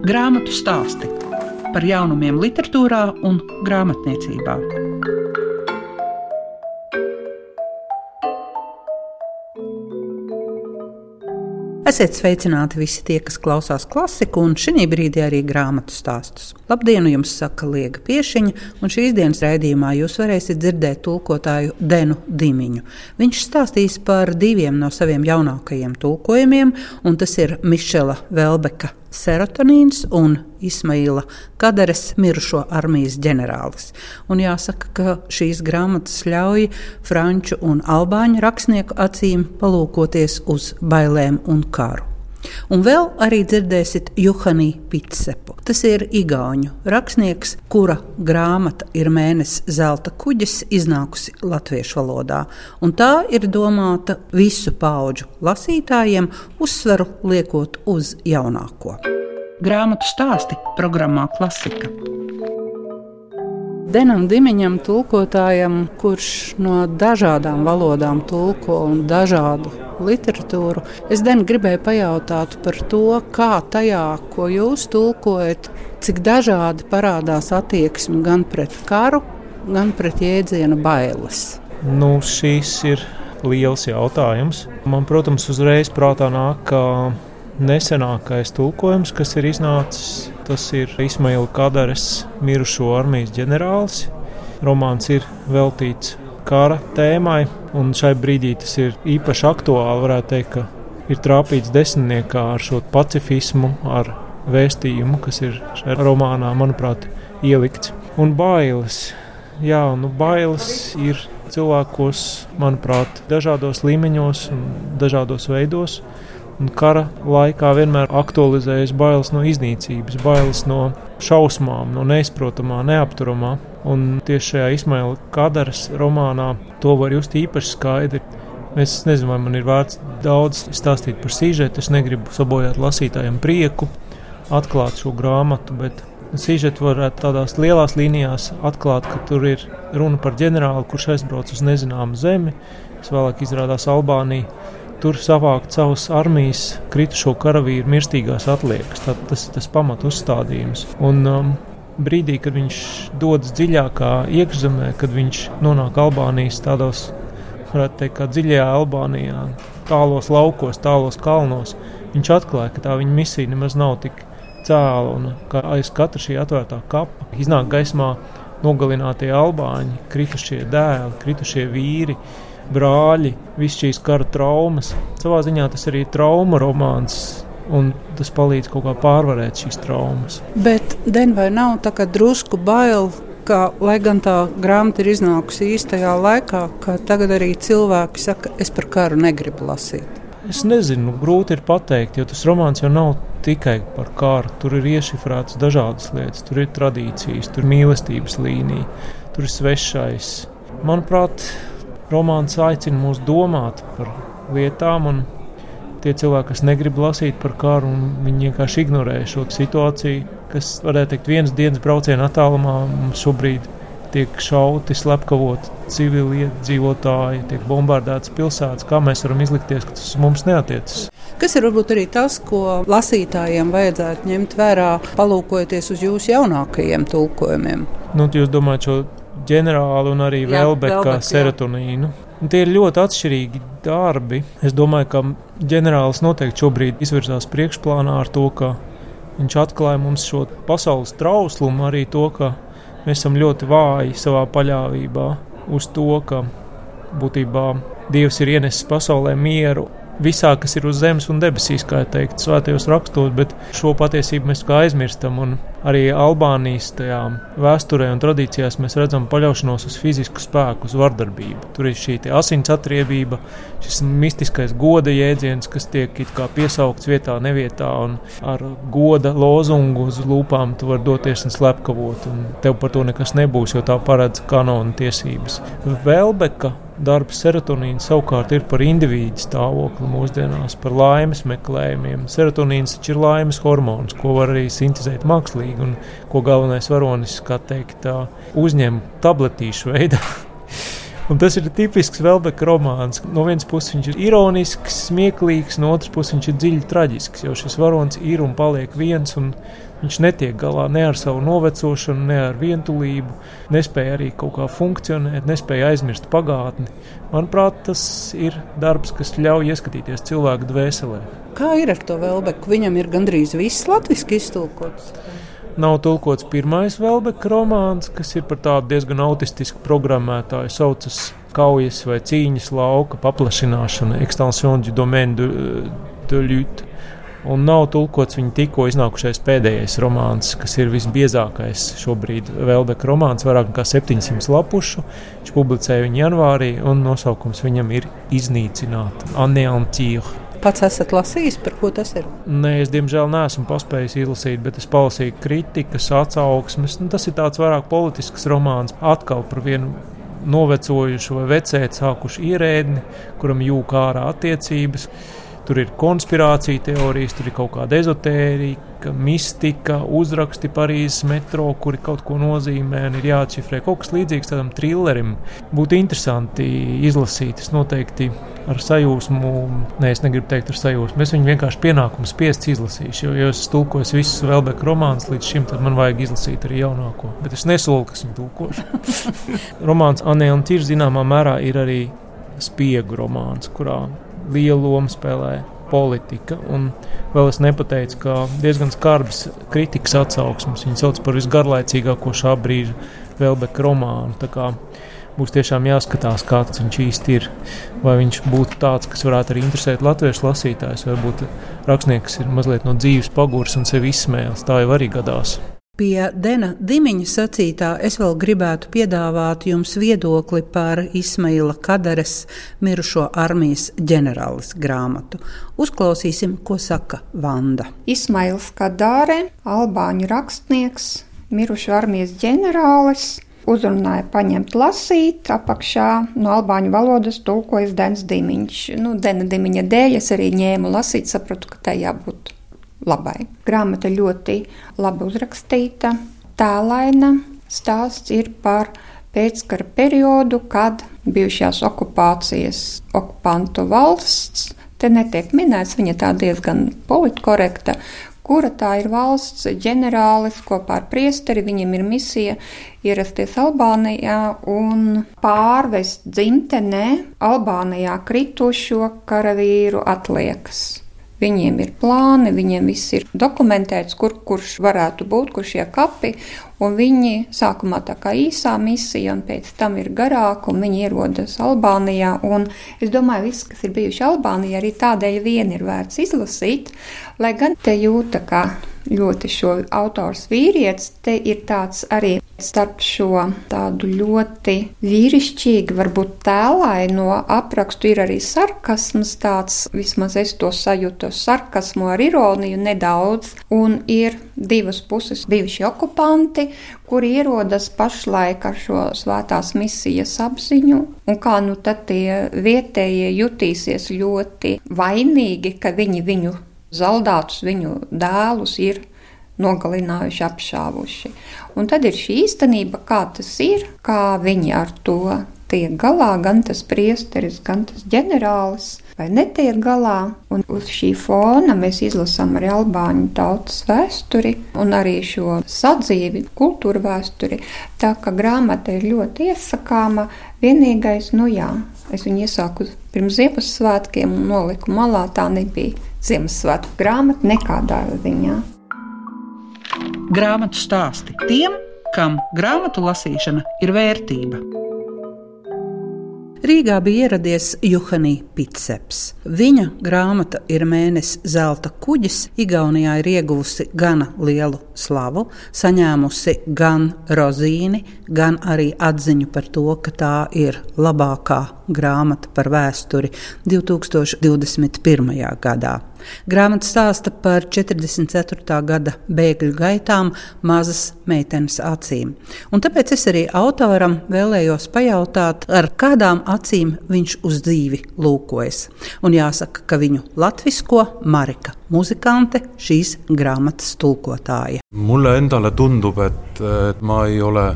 Grāmatu stāsti par jaunumiem, literatūrā un grāmatniecībā. Esiet sveicināti visi tie, kas klausās klasiku un šī brīdī arī grāmatu stāstus. Labdien, jums saka Liega Piešiņa, un šīs dienas raidījumā jūs varēsiet dzirdēt tulkotāju Denu Dimiņu. Viņš stāstīs par diviem no saviem jaunākajiem tulkojumiem, un tas ir Mišela Velbeka serotonīns un Ismaila Kadares mirušo armijas ģenerālis. Un jāsaka, ka šīs grāmatas ļauj franču un albāņu rakstnieku acīm palūkoties uz bailēm un karu. Un vēl arī dzirdēsiet Juhani Pitsepu. Tas ir Igaunu rakstnieks, kura grāmata ir mēnesis zelta kuģis, iznākusi latviešu valodā. Un tā ir domāta visu pauģu lasītājiem, uzsveru liekot uz jaunāko. Grāmatu stāsti programmā Klasika. Denam Dimiņam, tulkotājam, kurš no dažādām valodām tulko un dažādu literatūru, es Den gribēju pajautāt par to, kā tajā, ko jūs tulkojat, cik dažādi parādās attieksme gan pret karu, gan pret jēdzienu bailes. Nu, šīs ir liels jautājums. Man, protams, uzreiz prātā nāk, ka nesenākais tulkojums, kas ir iznācis Tas ir Ismaila Kadares mirušo armijas ģenerālis. Romāns ir veltīts kara tēmai, un šai brīdī tas ir īpaši aktuāli. Varētu teikt, ka ir trāpīts desmitniekā ar šo pacifismu, ar vēstījumu, kas ir šajā romānā, manuprāt, ielikts. Un bailes, jā, nu, bailes ir cilvēkos, manuprāt, dažādos līmeņos un dažādos veidos. Un kara laikā vienmēr aktualizējas bailes no iznīcības, bailes no šausmām, no neizprotamā, neapturamā. Un tieši šajā Ismaila Kadaras romānā to var just īpaši skaidri. Es nezinu, vai man ir vērts daudz stāstīt par sižetu. Es negribu sabojāt lasītājiem prieku, atklāt šo grāmatu, bet sižetu varētu tādās lielās līnijās atklāt, ka tur ir runa par ģenerāli, kurš aizbrauc uz nezināmu zemi, kas vēlāk izrādās Albānija tur savākt savas armijas kritušo karavīru mirstīgās atliekas. Tā, tas ir tas pamat uzstādījums. Un, um, brīdī, kad viņš dodas dziļākā iekšzemē, kad viņš nonāk Albānijas tādos, varētu teikt, kā dziļajā Albānijā, tālos laukos, tālos kalnos, viņš atklāja, ka tā viņa misija nemaz nav tik cēla un ka aiz katra šī atvērtā kapa iznāk gaismā nogalinātie albāņi, kritušie dēli, kritušie vīri brāļi, visas šīs kara traumas. Savā ziņā tas arī ir trauma romāns. Un tas palīdz kaut kā pārvarēt šīs traumas. Bet Denvai nav tā kā drusku bail, ka, lai gan tā grāmata ir iznākusi īstajā laikā, ka tagad arī cilvēki saka, es par karu negribu lasīt. Es nezinu, grūti ir pateikt, jo tas romāns jau nav tikai par kāru. Tur ir iešifrētas dažādas lietas, tur ir tradīcijas, tur ir mīlestības līnija, tur ir svešais. Manuprāt, romāns aicina mūs domāt par lietām, un tie cilvēki, kas negrib lasīt par karu, viņi vienkārši ignorē šo situāciju, kas, varētu teikt, vienas dienas brauciena attālumā mums šobrīd tiek šauti, slepkavoti civili iedzīvotāji, tiek bombardētas pilsētas. Kā mēs varam izlikties, ka tas mums neatiecas? Kas ir varbūt arī tas, ko lasītājiem vajadzētu ņemt vērā, palūkojoties uz jūsu jaunākajiem tulkojumiem? Nu, jūs domājat šo ģenerāli un arī Velbeka serotonīnu. Un tie ir ļoti atšķirīgi darbi. Es domāju, ka ģenerālis noteikti šobrīd izvirzās priekšplānā ar to, ka viņš atklāja mums šo pasaules trauslumu, arī to, ka mēs esam ļoti vāji savā paļāvībā uz to, ka būtībā Dievs ir ienesis pasaulē mieru visā, kas ir uz zemes un debesīs, kā jau teikt, svētajos rakstos, bet šo patiesību mēs kā aizmirstam. Un arī Albānijas vēsturē un tradīcijās mēs redzam paļaušanos uz fizisku spēku, uz vardarbību. Tur ir šī asins atriebība, šis mistiskais goda jēdziens, kas tiek piesaukts vietā, nevietā, un ar goda lozungu uz lūpām tu vari doties un slepkavot, un tev par to nekas nebūs, jo tā paredz kanona tiesības. Velbeka Darbs serotonīns savukārt ir par individu stāvokli mūsdienās, par laimes meklējumiem. Serotonīns taču ir laimes hormons, ko var arī sintēzēt mākslīgi, un ko galvenais varonis, kā teikt, uzņem tabletīšu veidā. Un tas ir tipisks Velbeka romāns. No vienas puses viņš ir ironisks, smieklīgs, no otras puses viņš ir dziļi traģisks, jo šis varonis ir un paliek viens. Un Viņš netiek galā ne ar savu novecošanu, ne ar vientulību, nespēja arī kaut kā funkcionēt, nespēja aizmirst pagātni. Manuprāt, tas ir darbs, kas ļauj ieskatīties cilvēku dvēselē. Kā ir ar to Velbeku? Viņam ir gandrīz viss latviešu iztulkots. Nav tulkots pirmais Velbeka romāns, kas ir par tādu diezgan autistisku programmētāju, saucas kaujas vai cīņas lauka paplašināšana, extension du domaine de, de lutte un nav tulkots viņa tikko iznākušais pēdējais romāns, kas ir visbiezākais šobrīd Velbeka romāns, vairāk nekā 700 lapušu. Viņš publicēja viņu janvārī, un nosaukums viņam ir Iznīcināt, Aneantīra. Pats esat lasījis, par ko tas ir? Nē, es diemžēl neesmu paspējis izlasīt, bet es palasīju kritikas, atsauksmes. Nu, tas ir tāds vairāk politisks romāns, atkal par vienu novecojušu vai vecēt sākušu ierēdni, kuram jūka ārā attiecības. Tur ir konspirācija teorijas, tur ir kaut kāda ezotērija, mistika, uzraksti Parīzes metro, kuri kaut ko nozīmē un ir jāatšifrē. Kaut kas līdzīgs tādam trillerim. Būtu interesanti izlasīt. Es noteikti ar sajūsmu, nē, es negribu teikt ar sajūsmu. Es viņu vienkārši pienākumu spiests izlasīšu. Jo, ja es tulkoju visus Velbeka romānus līdz šim, tad man vajag izlasīt arī jaunāko. Bet es nesolu, kas viņu tulkošu. Romāns Anē un Tīrs zināmā mērā ir arī spiegu romāns, kurā lielu lomu spēlē politika. Un vēl es nepateicu, ka diezgan skarbas kritikas atsauksmes viņa sauc par visgarlaicīgāko šā brīža Velbeka romānu. Būs tiešām jāskatās, kāds viņš īsti ir. Vai viņš būtu tāds, kas varētu arī interesēt latviešu lasītājus, vai varbūt rakstnieks, ir mazliet no dzīves pagurs un sevi izsmēlis. Tā jau arī gadās. Pie Dena Dimiņa sacītā es vēl gribētu piedāvāt jums viedokli par Ismaila Kadares mirušo armijas ģenerālis grāmatu. Uzklausīsim, ko saka Vanda. Ismails Kadare, albāņu rakstnieks, mirušo armijas ģenerālis. Uzrunāja paņemt lasīt, apakšā no albāņu valodas tulkojas Dens Dimiņš. Nu, Dena Dimiņa dēļ es arī ņēmu lasīt, sapratu, ka tai jābūt labai. Grāmata ļoti labi uzrakstīta, tēlaina. Stāsts ir par pēckara periodu, kad bijušās okupācijas okupantu valsts, te netiek minēts, viņa tā diezgan politkorekta, kura tā ir valsts ģenerālis kopā ar priesteri. Viņam ir misija ierasties Albānijā un pārvest dzimtenē Albānijā kritušo karavīru atliekas. Viņiem ir plāni, viņiem viss ir dokumentēts, kur kurš varētu būt, kur šie kapi. Un viņi sākumā tā kā īsā misija, un pēc tam ir garāka, un viņi ierodas Albānijā. Un es domāju, viss, kas ir bijuši Albānijā, arī tādēļ vien ir vērts izlasīt, lai gan te jūta, ka ļoti šo autors vīrietis, te ir tāds arī starp šo tādu ļoti vīrišķīgu, varbūt tēlaino aprakstu ir arī sarkasms tāds, vismaz es to sajūtu, sarkasmu ar ironiju nedaudz, un ir divas puses, šie okupanti, kuri ierodas pašlaik ar šo svētās misijas apziņu, un kā nu tad tie vietējie jutīsies ļoti vainīgi, ka viņi viņu zaldātus, viņu dēlus ir nogalinājuši, apšāvuši. Un tad ir šī īstenība, kā tas ir, kā viņi ar to tiek galā, gan tas priesteris, gan tas ģenerālis, vai netiek galā. Un uz šī fona mēs izlasām arī albāņu tautas vēsturi un arī šo sadzīvi, kultūra vēsturi. Tā kā grāmata ir ļoti iesakāma, vienīgais, nu jā, es viņu iesāku pirms Ziemassvētkiem un noliku malā, tā nebija Ziemassvētku grāmata nekādā ziņā grāmatu stāsti tiem, kam grāmatu lasīšana ir vērtība. Rīgā bija ieradies Juhanī Pitseps. Viņa grāmata ir mēnesis zelta kuģis. Igaunijā ir ieguvusi gana lielu slavu, saņēmusi gan rozīni, gan arī atziņu par to, ka tā ir labākā grāmata par vēsturi 2021. gadā. Grāmata stāsta par 44. gada bēgļu gaitām mazas meitenes acīm. Un tāpēc es arī autoram vēlējos pajautāt, ar kādām acīm viņš uz dzīvi lūkojas. Un jāsaka, ka viņu latvisko Marika muzikante, šīs grāmatas tulkotāja. mulle endale tundub, et, et ma ei ole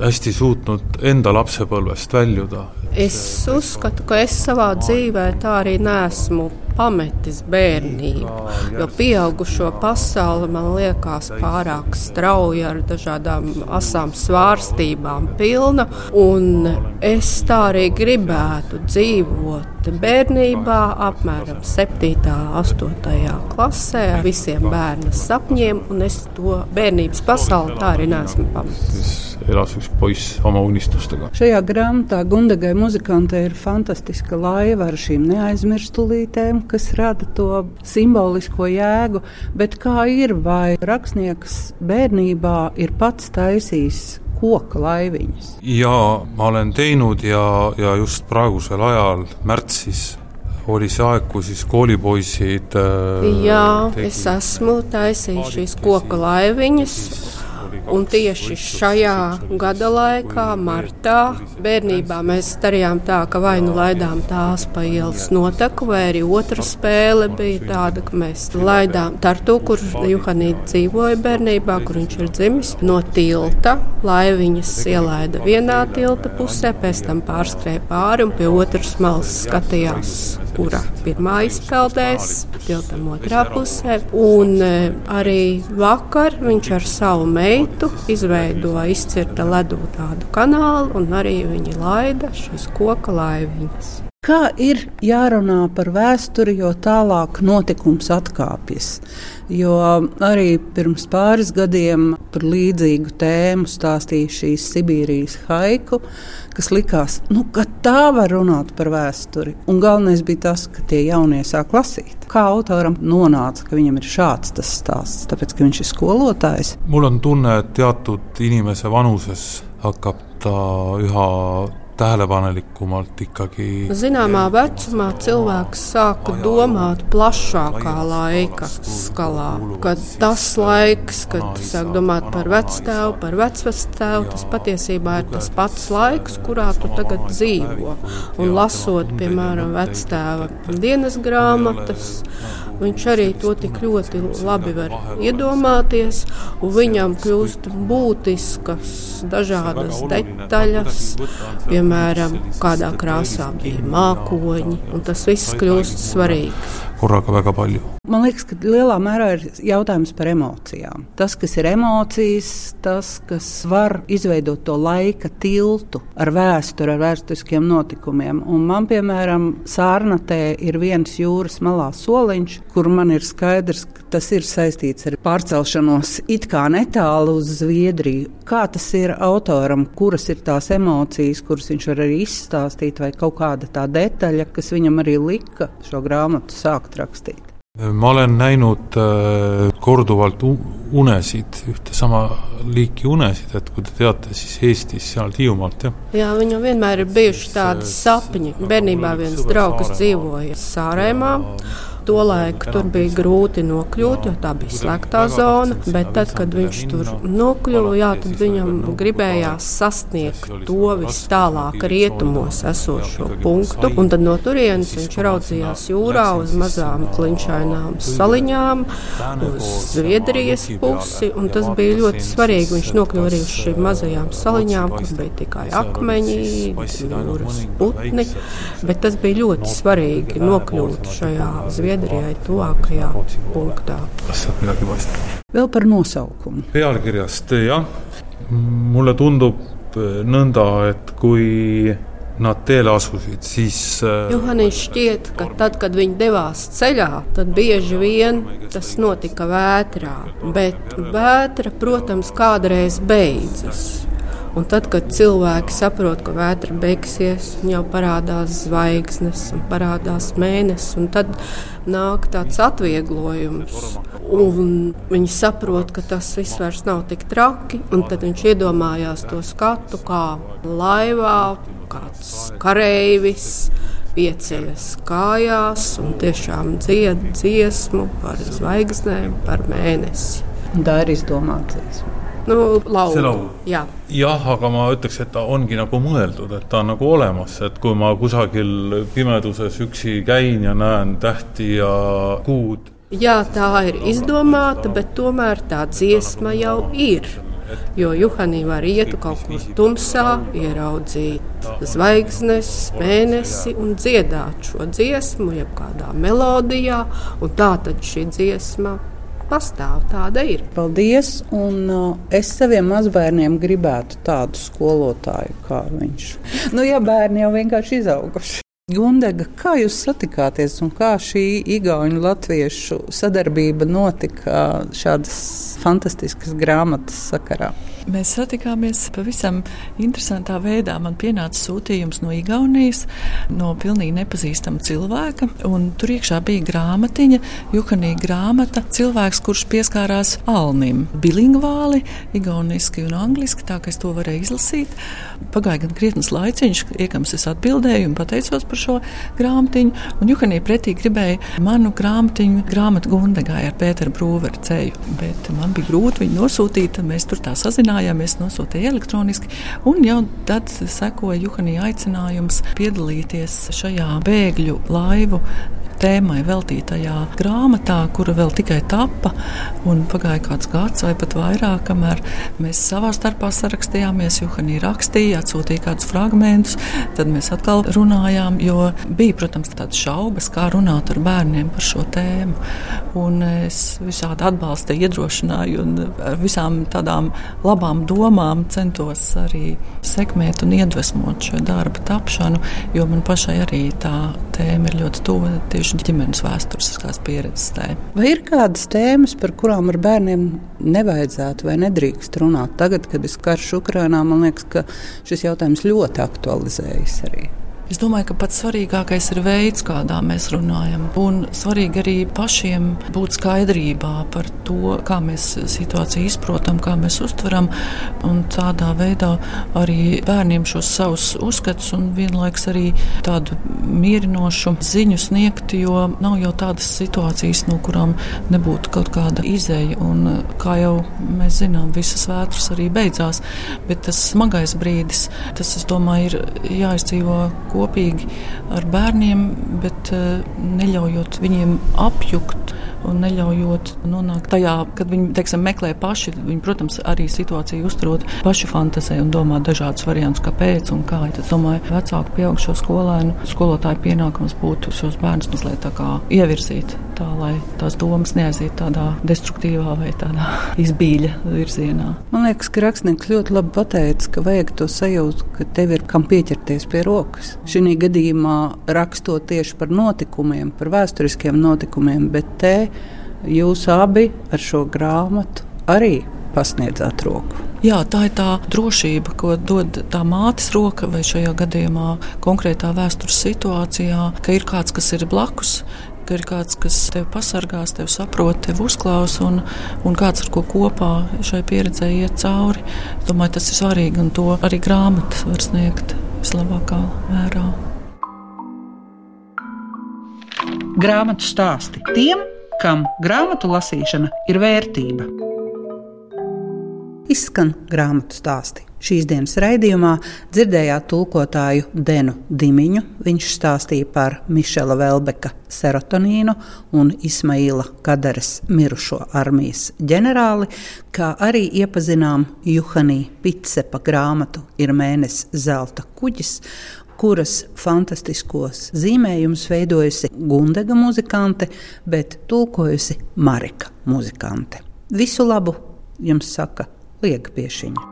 hästi suutnud enda lapsepõlvest väljuda. es uzskatu, ka es savā dzīvē tā arī neesmu pametis bērnību. Jo pieaugušo pasaule man liekas pārāk strauja ar dažādām asām svārstībām pilna. Un es tā arī gribētu dzīvot bērnībā, apmēram 7. un 8. klasē, ar visiem bērnu sapņiem, un es to bērnības pasauli tā arī neesmu pametis poiss oma unistustega. Šajā grāmatā Gundagai muzikantei ir fantastiska laiva ar šīm neaizmirstulītēm, kas rada to simbolisko jēgu. Bet kā ir, vai rakstnieks bērnībā ir pats taisījis koka laiviņas? Jā, ma olen teinud ja, ja just praegusel ajal märtsis oli see aeg, kui siis koolipoisid äh, Jā, es esmu taisījis šīs koka laiviņas Un tieši šajā gada laikā, martā, bērnībā mēs darījām tā, ka vai nu laidām tās pa ielas noteku, vai arī otra spēle bija tāda, ka mēs laidām Tartu, kur Juhanīte dzīvoja bērnībā, kur viņš ir dzimis, no tilta. Laiviņas ielaida vienā tilta pusē, pēc tam pārskrēja pāri un pie otras malas skatījās, kura pirmā izpeldēs, tiltam otrā pusē. Un e, arī vakar viņš ar savu meitu vietu, izveidoja izcirta ledu tādu kanālu, un arī viņi laida šīs koka laiviņas. Kā ir jārunā par vēsturi, jo tālāk notikums atkāpjas? Jo arī pirms pāris gadiem par līdzīgu tēmu stāstīja šīs Sibīrijas haiku, kas likās, nu, ka tā var runāt par vēsturi. Un galvenais bija tas, ka tie jaunie sāk lasīt. Kā autoram nonāca, ka viņam ir šāds tas stāsts, tāpēc ka viņš ir skolotājs? mul on tunne, et teatud inimese vanuses hakkab ta üha tähelepanelikumalt ikkagi. Zināmā vecumā cilvēks sāka domāt plašākā laika skalā. Kad tas laiks, kad sāk domāt par vectēvu, par vecvectēvu, tas patiesībā ir tas pats laiks, kurā tu tagad dzīvo. Un lasot, piemēram, vectēva dienas grāmatas, Viņš arī to tik ļoti labi var iedomāties, un viņam kļūst būtiskas dažādas detaļas, piemēram, kādā krāsā bija mākoņi, un tas viss kļūst svarīgs korraga väga palju. Man liekas, ka lielā mērā ir jautājums par emocijām. Tas, kas ir emocijas, tas, kas var izveidot to laika tiltu ar vēsturi, ar vēsturiskiem notikumiem. Un man, piemēram, Sārnatē ir viens jūras malā soliņš, kur man ir skaidrs, ka tas ir saistīts ar pārcelšanos it kā netālu uz Zviedriju. Kā tas ir autoram, kuras ir tās emocijas, kuras viņš var arī izstāstīt, vai kaut kāda tā detaļa, kas viņam arī lika šo grāmatu sākt rakstīt? Ma olen näinud äh, korduvalt unesid, ühte sama liiki unesid, et kui te teate, siis Eestis seal Hiiumaalt, jah? Jā, viņam vienmēr ir bijuši tādi sapņi. Bērnībā viens draugs dzīvoja Sārēmā. Tolaik tur bija grūti nokļūt, jo tā bija slēgtā zona. Bet tad, kad viņš tur nokļuva, jā, tad viņam gribējās sasniegt to vis tālāk rietumos esošo punktu. Un tad no turienes viņš raudzījās jūrā uz mazām kliņšainām saliņām, uz Zviedrijas pusi. Tas bija ļoti svarīgi. Viņš nokļuva arī uz šīm mazajām saliņām, kur bija tikai akmeņi, jūras putni. Bet tas bija ļoti svarīgi nokļūt šajā Zviedrijas Zviedrijai tuvākajā punktā. Vēl par nosaukumu. pealkirjast jah, mulle tundub eh, nõnda, et kui nad teele asusid, siis. Eh, Johannis šķiet, ka tad, kad viņi devās ceļā, tad bieži vien tas notika vētrā. Bet vētra, protams, kādreiz beidzas. Un tad, kad cilvēki saprot, ka vētra beigsies, jau parādās zvaigznes parādās mēnesis, un tad nāk tāds atvieglojums. Un viņi saprot, ka tas viss vairs nav tik traki, un tad viņš iedomājās to skatu kā laivā, kāds kareivis pieceļas kājās un tiešām dzied dziesmu par zvaigznēm, par mēnesi. Tā ir izdomāta dziesma. No laul. see laul? jah. jah, aga ma ütleks, et ta ongi nagu mõeldud, et ta on nagu olemas, et kui ma kusagil pimeduses üksi käin ja näen tähti ja kuud. Jā, tā ir izdomāta, bet tomēr tā dziesma jau ir. jo Juhanī var iet kaut kur tumsā, ieraudzīt zvaigznes, mēnesi un dziedāt šo dziesmu, jeb kādā melodijā, un tā tad šī dziesma pastāv, tāda ir. Paldies! Un, uh, es saviem mazbērniem gribētu tādu skolotāju kā viņš. Nu, ja bērni jau vienkārši izauguši. Gundega, kā jūs satikāties un kā šī igauņu latviešu sadarbība notika šādas fantastiskas grāmatas sakarā? Mēs satikāmies pavisam interesantā veidā. Man pienāca sūtījums no Igaunijas, no pilnīgi nepazīstama cilvēka. Tur iekšā bija grāmatiņa, jukanīga grāmata. Cilvēks, kurš pieskārās Alnim, bilingvāli, igauniski un angliski, tā ka es to varēju izlasīt. Pagāja gan krietnes laiciņš, iekams es atbildēju un pateicos par šo grāmatiņu. Un Jukanija pretī gribēja manu grāmatiņu, grāmatu Gundegāju ar Pēteru Brūveru ceļu. Bet man bija grūti viņu nosūtīt, mēs tur tā sazinājāmies aicinājāmies, nosūtīja elektroniski, un jau tad sekoja Juhanija aicinājums piedalīties šajā bēgļu laivu tēmai veltītajā grāmatā, kura vēl tikai tappa. Pagāja kāds gads vai pat vairāk, kamēr mēs savā starpā sarakstījāmies. Juhanī rakstīja, atsūtīja kādus fragmentus, tad mēs atkal runājām, jo bija, protams, tādas šaubas, kā runāt ar bērniem par šo tēmu. Un es visādi atbalstīju, iedrošināju un ar visām tādām labām domām centos arī sekmēt un iedvesmot šo darbu tapšanu, jo man pašai arī tā tēma ir ļoti tuva tieši tieši ģimenes vēsturiskās pieredzes tēma. Vai ir kādas tēmas, par kurām ar bērniem nevajadzētu vai nedrīkst runāt? Tagad, kad ir karš Ukrajinā, man liekas, ka šis jautājums ļoti aktualizējas arī. Es domāju, ka pats svarīgākais ir veids, kādā mēs runājam. Un svarīgi arī pašiem būt skaidrībā par to, kā mēs situāciju izprotam, kā mēs uztveram. Tādā veidā arī bērniem šos savus uzskatus un vienlaikus arī tādu mierinošu ziņu sniegt, jo nav jau tādas situācijas, no kurām nebūtu kaut kāda izēja. Un, kā jau mēs zinām, visas vētras arī beidzās. Bet tas smagais brīdis, tas, es domāju, ir jāizdzīvo kopīgi ar bērniem, bet eh, neļaujot viņiem apjukt un neļaujot nonākt tajā, kad viņi teiksim, meklē paši. Viņi, protams, arī situāciju uzturot, paši fantāzē un domā dažādus variantus, kāpēc un kā. Tad, domāju, vecāku pieaugušo skolēnu skolotāju pienākums būtu šos bērnus mazliet ievirzīt tā, lai tās domas neaiziet tādā destruktīvā vai tādā izbīļa virzienā. Man liekas, ka rakstnieks ļoti labi pateica, ka vajag to sajūtu, ka tev ir kam pieķerties pie rokas. Šī gadījumā rakstot tieši par notikumiem, par vēsturiskiem notikumiem, bet te jūs abi ar šo grāmatu arī pasniedzāt roku. Jā, tā ir tā drošība, ko dod tā mātes roka, vai šajā gadījumā konkrētā vēstures situācijā, ka ir kāds, kas ir blakus, ka ir kāds, kas tevi pasargās, tevi saprot, tevi uzklaus un, un kāds ar ko kopā šai pieredzē iet cauri. Domāju, tas ir svarīgi un to arī grāmatas var sniegt vislabākā vērā. Grāmatu stāsti tiem, kam grāmatu lasīšana ir vērtība. Izskan grāmatu stāsti. Šīs dienas raidījumā dzirdējāt tulkotāju Denu Dimiņu. Viņš stāstīja par Mišela Velbeka serotonīnu un Ismaila Kadaras mirušo armijas ģenerāli, kā arī iepazinām Juhanī Pitsepa grāmatu Ir mēnesis zelta kuģis kuras fantastiskos zīmējumus veidojusi Gundega muzikante, bet tulkojusi Marika muzikante. Visu labu jums saka Liega Piešiņa.